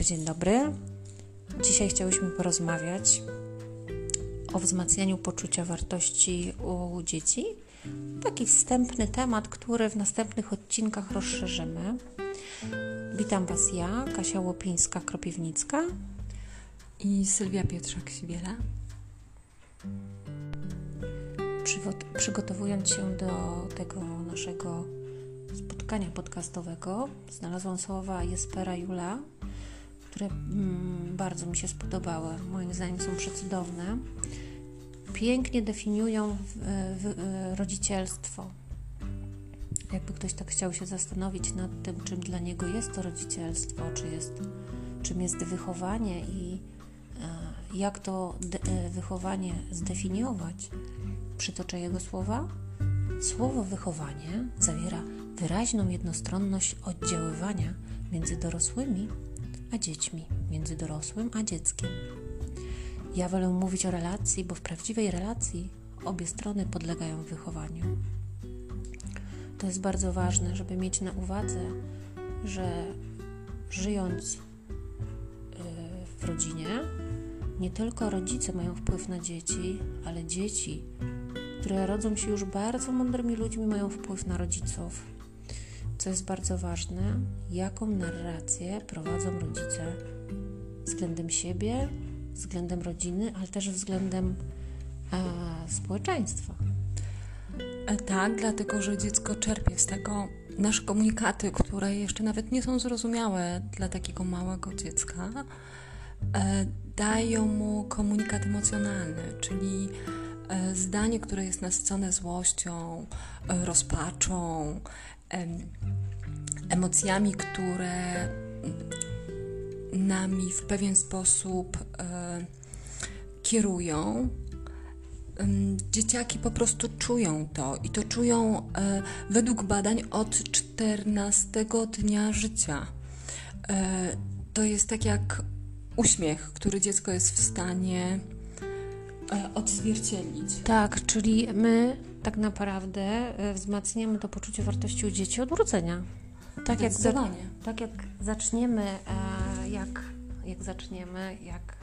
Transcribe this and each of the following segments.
dobry, dzień dobry. Dzisiaj chciałyśmy porozmawiać o wzmacnianiu poczucia wartości u dzieci. Taki wstępny temat, który w następnych odcinkach rozszerzymy. Witam Was ja, Kasia Łopińska-Kropiwnicka i Sylwia Pietrzak-Siwiela. Przygotowując się do tego naszego spotkania podcastowego znalazłam słowa Jespera Jula, które mm, bardzo mi się spodobały. Moim zdaniem są przecudowne. Pięknie definiują w, w rodzicielstwo. Jakby ktoś tak chciał się zastanowić nad tym, czym dla niego jest to rodzicielstwo, czy jest, czym jest wychowanie i e, jak to de, e, wychowanie zdefiniować. Przytoczę jego słowa. Słowo wychowanie zawiera wyraźną jednostronność oddziaływania między dorosłymi a dziećmi, między dorosłym a dzieckiem. Ja wolę mówić o relacji, bo w prawdziwej relacji obie strony podlegają wychowaniu. To jest bardzo ważne, żeby mieć na uwadze, że żyjąc y, w rodzinie, nie tylko rodzice mają wpływ na dzieci, ale dzieci, które rodzą się już bardzo mądrymi ludźmi, mają wpływ na rodziców co jest bardzo ważne, jaką narrację prowadzą rodzice względem siebie, względem rodziny, ale też względem e, społeczeństwa. E, tak, dlatego że dziecko czerpie z tego nasze komunikaty, które jeszcze nawet nie są zrozumiałe dla takiego małego dziecka, e, dają mu komunikat emocjonalny, czyli e, zdanie, które jest nasycone złością, e, rozpaczą, emocjami, które nami w pewien sposób e, kierują. Dzieciaki po prostu czują to i to czują e, według badań od 14 dnia życia. E, to jest tak jak uśmiech, który dziecko jest w stanie odzwierciedlić. Tak, czyli my tak naprawdę e, wzmacniamy to poczucie wartości u dzieci od urodzenia. Tak jak, za, tak jak zaczniemy, e, jak, jak zaczniemy, jak...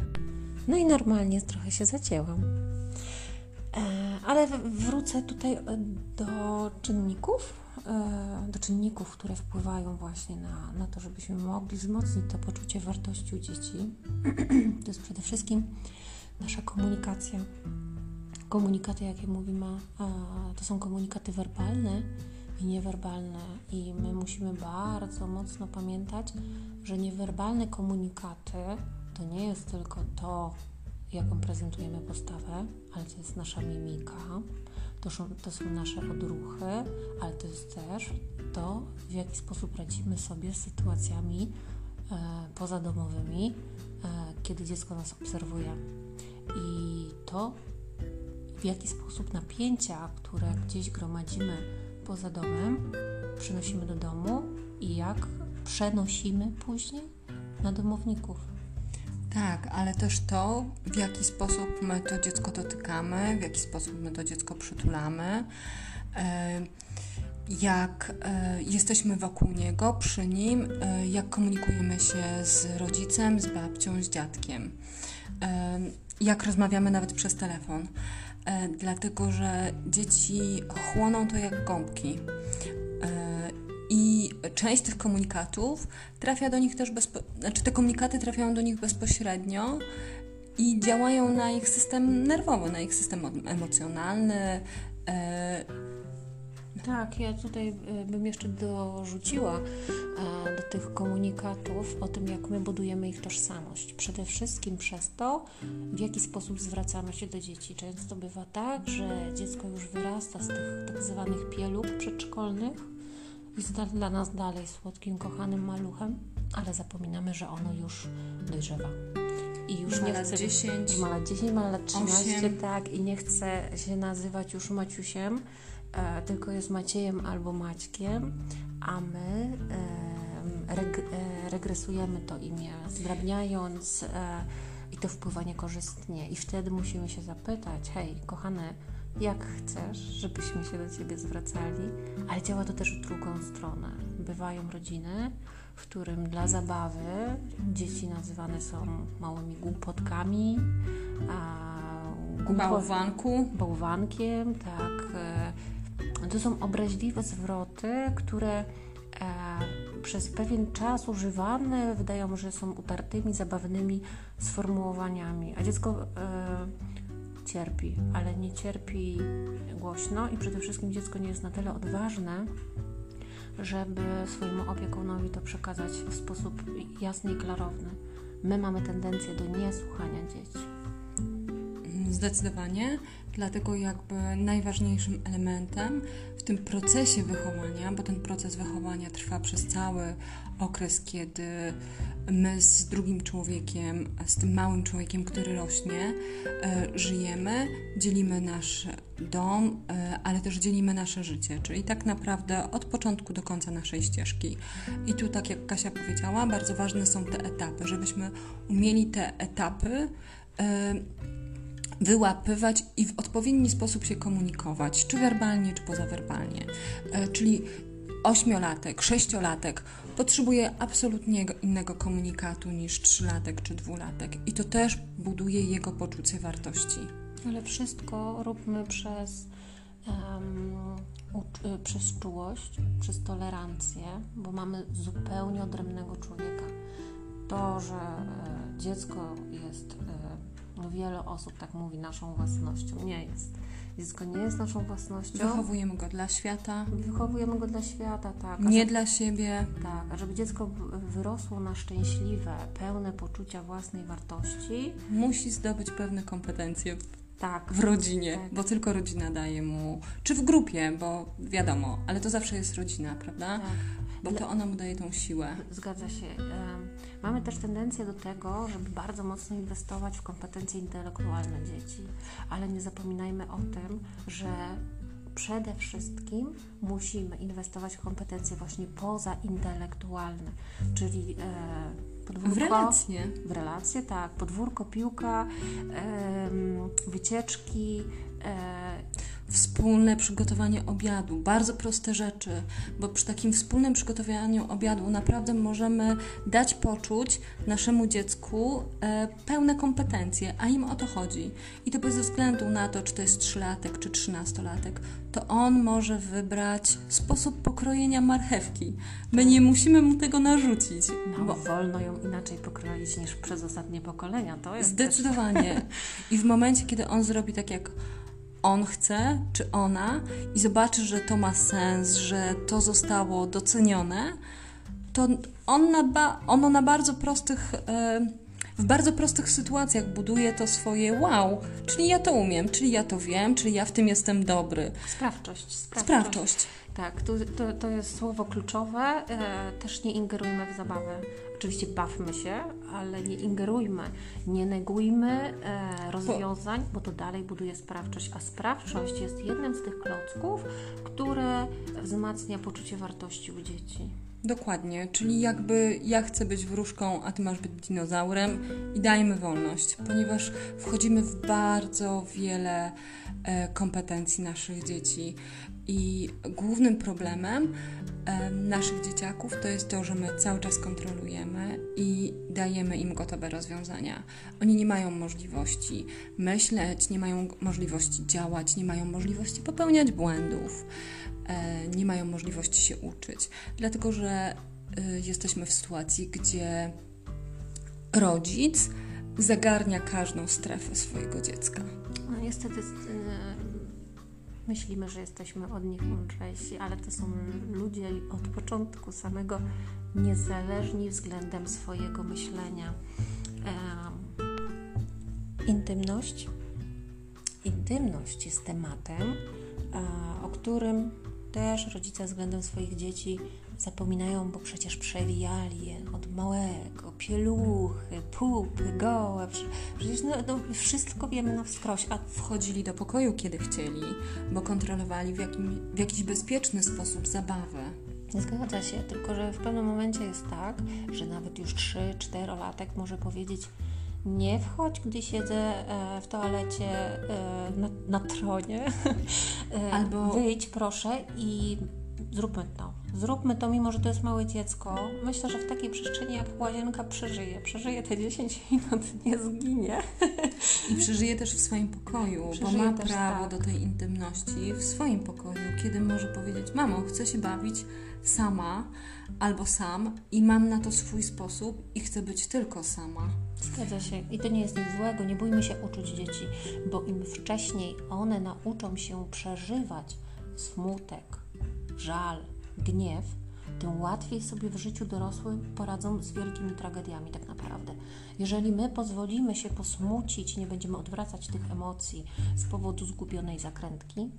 No i normalnie trochę się zacięłam. E, ale wrócę tutaj do czynników, do czynników, które wpływają właśnie na, na to, żebyśmy mogli wzmocnić to poczucie wartości u dzieci. to jest przede wszystkim nasza komunikacja komunikaty, jakie mówimy, to są komunikaty werbalne i niewerbalne, i my musimy bardzo mocno pamiętać, że niewerbalne komunikaty to nie jest tylko to, jaką prezentujemy postawę, ale to jest nasza mimika, to są, to są nasze odruchy, ale to jest też to, w jaki sposób radzimy sobie z sytuacjami e, pozadomowymi, e, kiedy dziecko nas obserwuje. I to w jaki sposób napięcia, które gdzieś gromadzimy poza domem, przynosimy do domu i jak przenosimy później na domowników. Tak, ale też to, w jaki sposób my to dziecko dotykamy, w jaki sposób my to dziecko przytulamy, e, jak e, jesteśmy wokół niego, przy nim, e, jak komunikujemy się z rodzicem, z babcią, z dziadkiem, jak rozmawiamy nawet przez telefon. E, dlatego że dzieci chłoną to jak gąbki. E, I część tych komunikatów trafia do nich też bezpośrednio, znaczy te komunikaty trafiają do nich bezpośrednio i działają na ich system nerwowy, na ich system emocjonalny. Tak, ja tutaj e, bym jeszcze dorzuciła e, do tych komunikatów o tym, jak my budujemy ich tożsamość. Przede wszystkim przez to, w jaki sposób zwracamy się do dzieci. Często bywa tak, że dziecko już wyrasta z tych tak zwanych pieluch przedszkolnych, jest dla nas dalej słodkim, kochanym maluchem, ale zapominamy, że ono już dojrzewa. I już ma nie chce. 10, ma lat 10, ma lat 13, 8. tak, i nie chce się nazywać już Maciusiem e, tylko jest Maciejem albo Maćkiem, a my e, reg, e, regresujemy to imię, zdrabniając e, i to wpływa niekorzystnie. I wtedy musimy się zapytać, hej, kochany, jak chcesz, żebyśmy się do Ciebie zwracali, ale działa to też w drugą stronę. Bywają rodziny, w którym dla zabawy dzieci nazywane są małymi głupotkami, a Bałwanku. bałwankiem, tak. To są obraźliwe zwroty, które e, przez pewien czas używane wydają, że są utartymi, zabawnymi sformułowaniami, a dziecko e, cierpi, ale nie cierpi głośno i przede wszystkim dziecko nie jest na tyle odważne, żeby swojemu opiekunowi to przekazać w sposób jasny i klarowny. My mamy tendencję do niesłuchania dzieci. Zdecydowanie, dlatego jakby najważniejszym elementem w tym procesie wychowania, bo ten proces wychowania trwa przez cały okres, kiedy my z drugim człowiekiem, z tym małym człowiekiem, który rośnie, e, żyjemy, dzielimy nasz dom, e, ale też dzielimy nasze życie, czyli tak naprawdę od początku do końca naszej ścieżki. I tu, tak jak Kasia powiedziała, bardzo ważne są te etapy, żebyśmy umieli te etapy. Wyłapywać i w odpowiedni sposób się komunikować, czy werbalnie, czy pozawerbalnie. E, czyli ośmiolatek, sześciolatek potrzebuje absolutnie innego komunikatu niż trzylatek czy dwulatek i to też buduje jego poczucie wartości. Ale wszystko róbmy przez, um, przez czułość, przez tolerancję, bo mamy zupełnie odrębnego człowieka. To, że e, dziecko jest, no wiele osób tak mówi, naszą własnością. Nie jest. Dziecko nie jest naszą własnością. Wychowujemy go dla świata, Wychowujemy go dla świata, tak. Nie żeby- dla siebie. Tak, a żeby dziecko wyrosło na szczęśliwe, pełne poczucia własnej wartości, Musi zdobyć pewne kompetencje w, tak, w rodzinie, Tak. bo tylko rodzina daje mu, czy w grupie, bo wiadomo, ale to zawsze jest rodzina, prawda? tak. Bo to ona mu daje tą siłę. Zgadza się. Em, Mamy też tendencję do tego, żeby bardzo mocno inwestować w kompetencje intelektualne dzieci, ale nie zapominajmy o tym, że przede wszystkim musimy inwestować w kompetencje właśnie pozaintelektualne, czyli e, podwórko, W relacje. w relacje, tak, podwórko, piłka, wycieczki, e, Wspólne przygotowanie obiadu, bardzo proste rzeczy, bo przy takim wspólnym przygotowaniu obiadu naprawdę możemy dać poczuć naszemu dziecku e, pełne kompetencje, a im o to chodzi. I to bez względu na to, czy to jest trzylatek, czy trzynastolatek, to on może wybrać sposób pokrojenia marchewki. My nie musimy mu tego narzucić, no, bo wolno ją inaczej pokroić niż przez ostatnie pokolenia. To jest też Zdecydowanie. I w momencie, kiedy on zrobi tak, jak on chce, czy ona, i zobaczy, że to ma sens, że to zostało docenione, to on na ba- ono na bardzo prostych. e, w bardzo prostych sytuacjach buduje to swoje wow, czyli ja to umiem, czyli ja to wiem, czyli ja w tym jestem dobry. Sprawczość. Sprawczość. Sprawczość. Tak, to, to, to jest słowo kluczowe. E, też nie ingerujmy w zabawę. Oczywiście bawmy się, ale nie ingerujmy, nie negujmy e, rozwiązań, bo to dalej buduje sprawczość. A sprawczość jest jednym z tych klocków, które wzmacnia poczucie wartości u dzieci. Dokładnie, czyli jakby ja chcę być wróżką, a ty masz być dinozaurem i dajmy wolność, ponieważ wchodzimy w bardzo wiele e, kompetencji naszych dzieci i głównym problemem naszych dzieciaków to jest to, że my cały czas kontrolujemy i dajemy im gotowe rozwiązania. Oni nie mają możliwości myśleć, nie mają możliwości działać, nie mają możliwości popełniać błędów e, nie mają możliwości się uczyć, dlatego że e, jesteśmy w sytuacji, gdzie rodzic zagarnia każdą strefę swojego dziecka. No niestety e, myślimy, że jesteśmy od nich mądrzejsi, ale to są ludzie od początku samego niezależni względem swojego myślenia. Intymność. Intymność jest tematem, o którym też rodzice względem swoich dzieci zapominają, bo przecież przewijali je od małego, pieluchy, pupy, gołe. Prze- Przecież no, no, wszystko wiemy na wskroś, a Wchodzili do pokoju, kiedy chcieli, bo kontrolowali w, jakim, w jakiś bezpieczny sposób zabawę. Zgadza się, tylko że w pewnym momencie jest tak, że nawet już 3-4 latek może powiedzieć Nie wchodź, gdy siedzę e, w toalecie e, na, na tronie. E, Albo- Wyjdź proszę i zróbmy to. Zróbmy to, mimo że to jest małe dziecko. Myślę, że w takiej przestrzeni jak łazienka przeżyje. Przeżyje te 10 minut, nie zginie. I przeżyje też w swoim pokoju, bo Przeżyje ma też, prawo tak. do tej intymności w swoim pokoju, kiedy może powiedzieć: Mamo, chcę się bawić sama albo sam i mam na to swój sposób i chcę być tylko sama. Zgadza się. I to nie jest nic złego. Nie bójmy się uczuć dzieci, bo im wcześniej one nauczą się przeżywać smutek, żal, gniew, tym łatwiej sobie w życiu dorosłym poradzą z wielkimi tragediami tak naprawdę. Jeżeli my pozwolimy się posmucić, nie będziemy odwracać tych emocji z powodu zgubionej zakrętki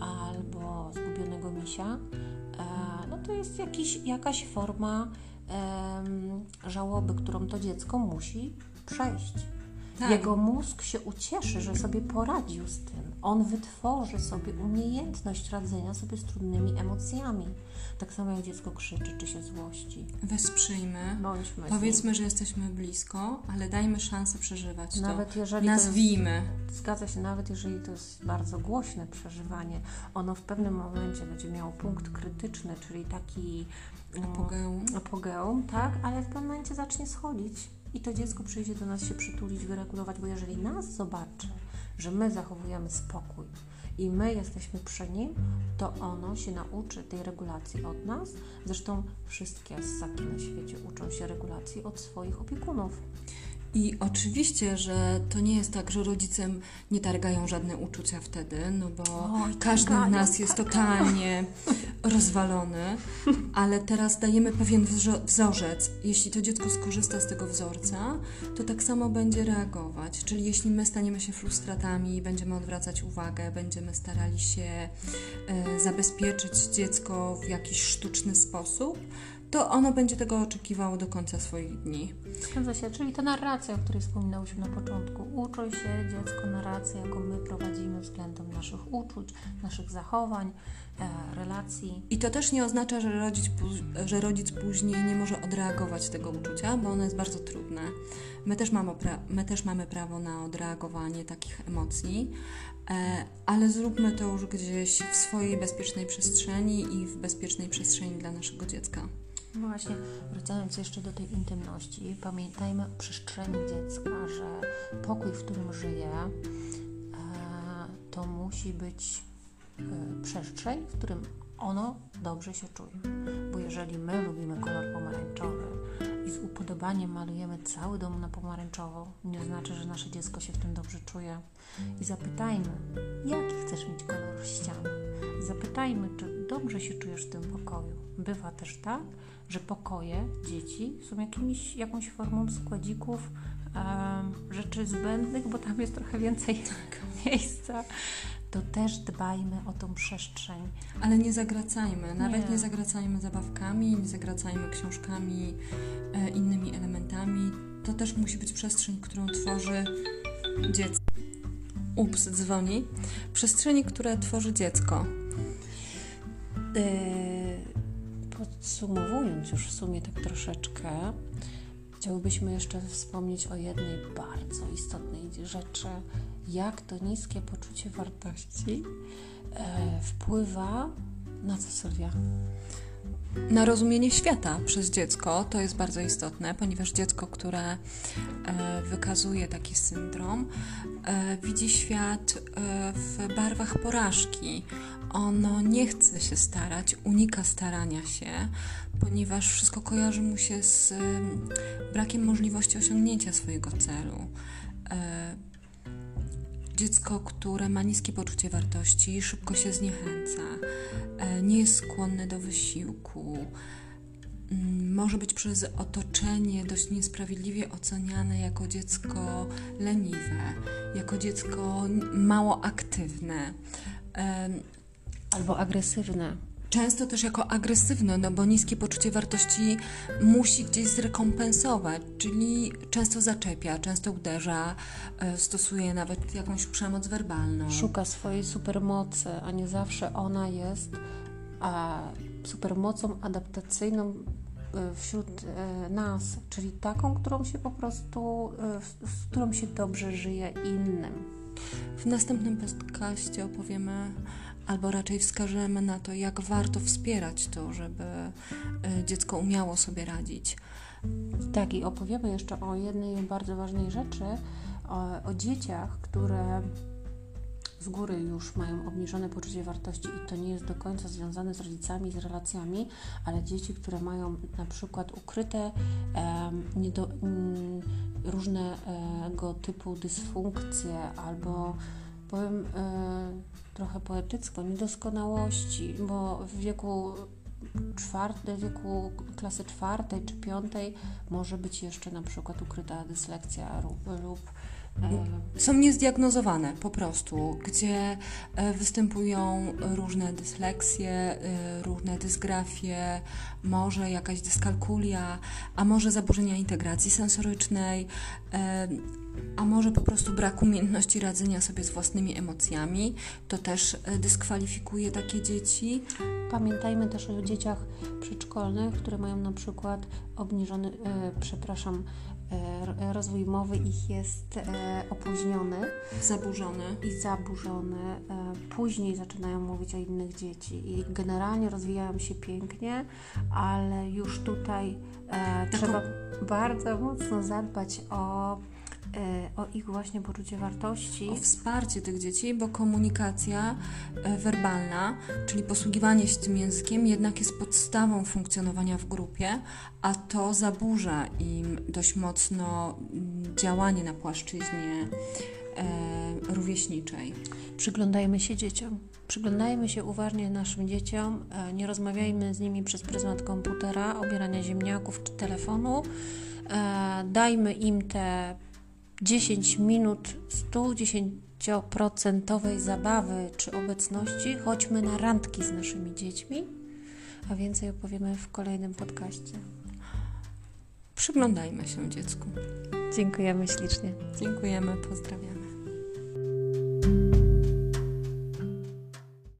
albo zgubionego misia, e, no to jest jakiś, jakaś forma żałoby, którą to dziecko musi przejść. Tak. Jego mózg się ucieszy, że sobie poradził z tym. On wytworzy sobie umiejętność radzenia sobie z trudnymi emocjami. Tak samo jak dziecko krzyczy czy się złości. Wesprzyjmy. Bądźmy. Powiedzmy, że jesteśmy blisko, ale dajmy szansę przeżywać Nawet to. jeżeli to jest- Nazwijmy. Zgadza się, nawet jeżeli to jest bardzo głośne przeżywanie, ono w pewnym momencie będzie miało punkt krytyczny, czyli taki mm, Apogeum. apogeum, tak, ale w pewnym momencie zacznie schodzić i to dziecko przyjdzie do nas się przytulić, wyregulować, bo jeżeli nas zobaczy, że my zachowujemy spokój i my jesteśmy przy nim, to ono się nauczy tej regulacji od nas. Zresztą wszystkie ssaki na świecie uczą się regulacji od swoich opiekunów. I oczywiście, że to nie jest tak, że rodzicem nie targają żadne uczucia wtedy, no bo Oj, każdy z targają, nas jest totalnie rozwalony, ale teraz dajemy pewien wzorzec. Jeśli to dziecko skorzysta z tego wzorca, to tak samo będzie reagować. Czyli jeśli my staniemy się frustratami, będziemy odwracać uwagę, będziemy starali się e, zabezpieczyć dziecko w jakiś sztuczny sposób, to ono będzie tego oczekiwało do końca swoich dni. Zgadza się, czyli ta narracja, o której wspominałyśmy na początku. Uczy się dziecko narracji, jaką my prowadzimy względem naszych uczuć, naszych zachowań, e, relacji. I to też nie oznacza, że rodzic, że rodzic później nie może odreagować tego uczucia, bo ono jest bardzo trudne. My też mamy, pra- my też mamy prawo na odreagowanie takich emocji, e, ale zróbmy to już gdzieś w swojej bezpiecznej przestrzeni i w bezpiecznej przestrzeni dla naszego dziecka. No właśnie, wracając jeszcze do tej intymności, pamiętajmy o przestrzeni dziecka, że pokój, w którym żyje, e, to musi być e, przestrzeń, w którym ono dobrze się czuje. Bo jeżeli my lubimy kolor pomarańczowy i z upodobaniem malujemy cały dom na pomarańczowo, nie znaczy, że nasze dziecko się w tym dobrze czuje. I zapytajmy, jaki chcesz mieć kolor ścian. Zapytajmy, czy dobrze się czujesz w tym pokoju. Bywa też tak, że pokoje dzieci są jakimiś, jakąś formą składzików em, rzeczy zbędnych, bo tam jest trochę więcej miejsca. To też dbajmy o tą przestrzeń. Ale nie zagracajmy, nawet Nie. nie, zagracajmy zabawkami, nie zagracajmy książkami, e, innymi elementami. To też musi być przestrzeń, którą tworzy dziecko. Ups, dzwoni. Przestrzeni, które tworzy dziecko. Yy, Podsumowując już w sumie tak troszeczkę, chciałbyśmy jeszcze wspomnieć o jednej bardzo istotnej rzeczy, jak to niskie poczucie wartości e, wpływa na co Sylwia? Na rozumienie świata przez dziecko to jest bardzo istotne, ponieważ dziecko, które e, wykazuje taki syndrom, e, widzi świat e, w barwach porażki. Ono nie chce się starać, unika starania się, ponieważ wszystko kojarzy mu się z em, brakiem możliwości osiągnięcia swojego celu. Dziecko, które ma niskie poczucie wartości, szybko się zniechęca, e, nie jest skłonne do wysiłku, mm, może być przez otoczenie dość niesprawiedliwie oceniane jako dziecko leniwe, jako dziecko mało aktywne. Albo agresywne. Często też jako agresywne, no bo niskie poczucie wartości musi gdzieś zrekompensować, czyli często zaczepia, często uderza, e, stosuje nawet jakąś przemoc werbalną. Szuka swojej supermocy, a nie zawsze ona jest a, supermocą adaptacyjną wśród nas, czyli taką, którą się po prostu, z którą się dobrze żyje innym. W następnym podcaście opowiemy albo raczej wskażemy na to, jak warto wspierać to, żeby dziecko umiało sobie radzić. Tak, i opowiemy jeszcze o jednej bardzo ważnej rzeczy, o, o dzieciach, które z góry już mają obniżone poczucie wartości i to nie jest do końca związane z rodzicami, z relacjami, ale dzieci, które mają na przykład ukryte e, niedo, mm, różnego typu dysfunkcje albo powiem e, trochę poetycko, niedoskonałości, bo w wieku czwarte, wieku klasy czwartej czy piątej może być jeszcze na przykład ukryta dyslekcja lub, lub są niezdiagnozowane po prostu, gdzie e, występują różne dysleksje, e, różne dysgrafie, może jakaś dyskalkulia, a może zaburzenia integracji sensorycznej, a może po prostu brak umiejętności radzenia sobie z własnymi emocjami. To też dyskwalifikuje takie dzieci. Pamiętajmy też o dzieciach przedszkolnych, które mają na przykład obniżony, e, przepraszam, e, rozwój mowy ich jest e, opóźniony. Zaburzony. I zaburzony. E, później zaczynają mówić o innych dzieci i generalnie rozwijają się pięknie, ale już tutaj e, trzeba bardzo mocno zadbać o E, o ich właśnie poczucie wartości. O wsparcie tych dzieci, bo komunikacja e, werbalna, czyli posługiwanie się tym językiem, jednak jest podstawą funkcjonowania w grupie, a to zaburza im dość mocno mm, działanie na płaszczyźnie e, rówieśniczej. Przyglądajmy się dzieciom. Przyglądajmy się uważnie naszym dzieciom, e, nie rozmawiajmy z nimi przez pryzmat komputera, obierania ziemniaków czy telefonu. Dajmy im te 10 minut 110% zabawy czy obecności, chodźmy na randki z naszymi dziećmi, a więcej opowiemy w kolejnym podcaście. Przyglądajmy się dziecku. Dziękujemy ślicznie. Dziękujemy, pozdrawiamy.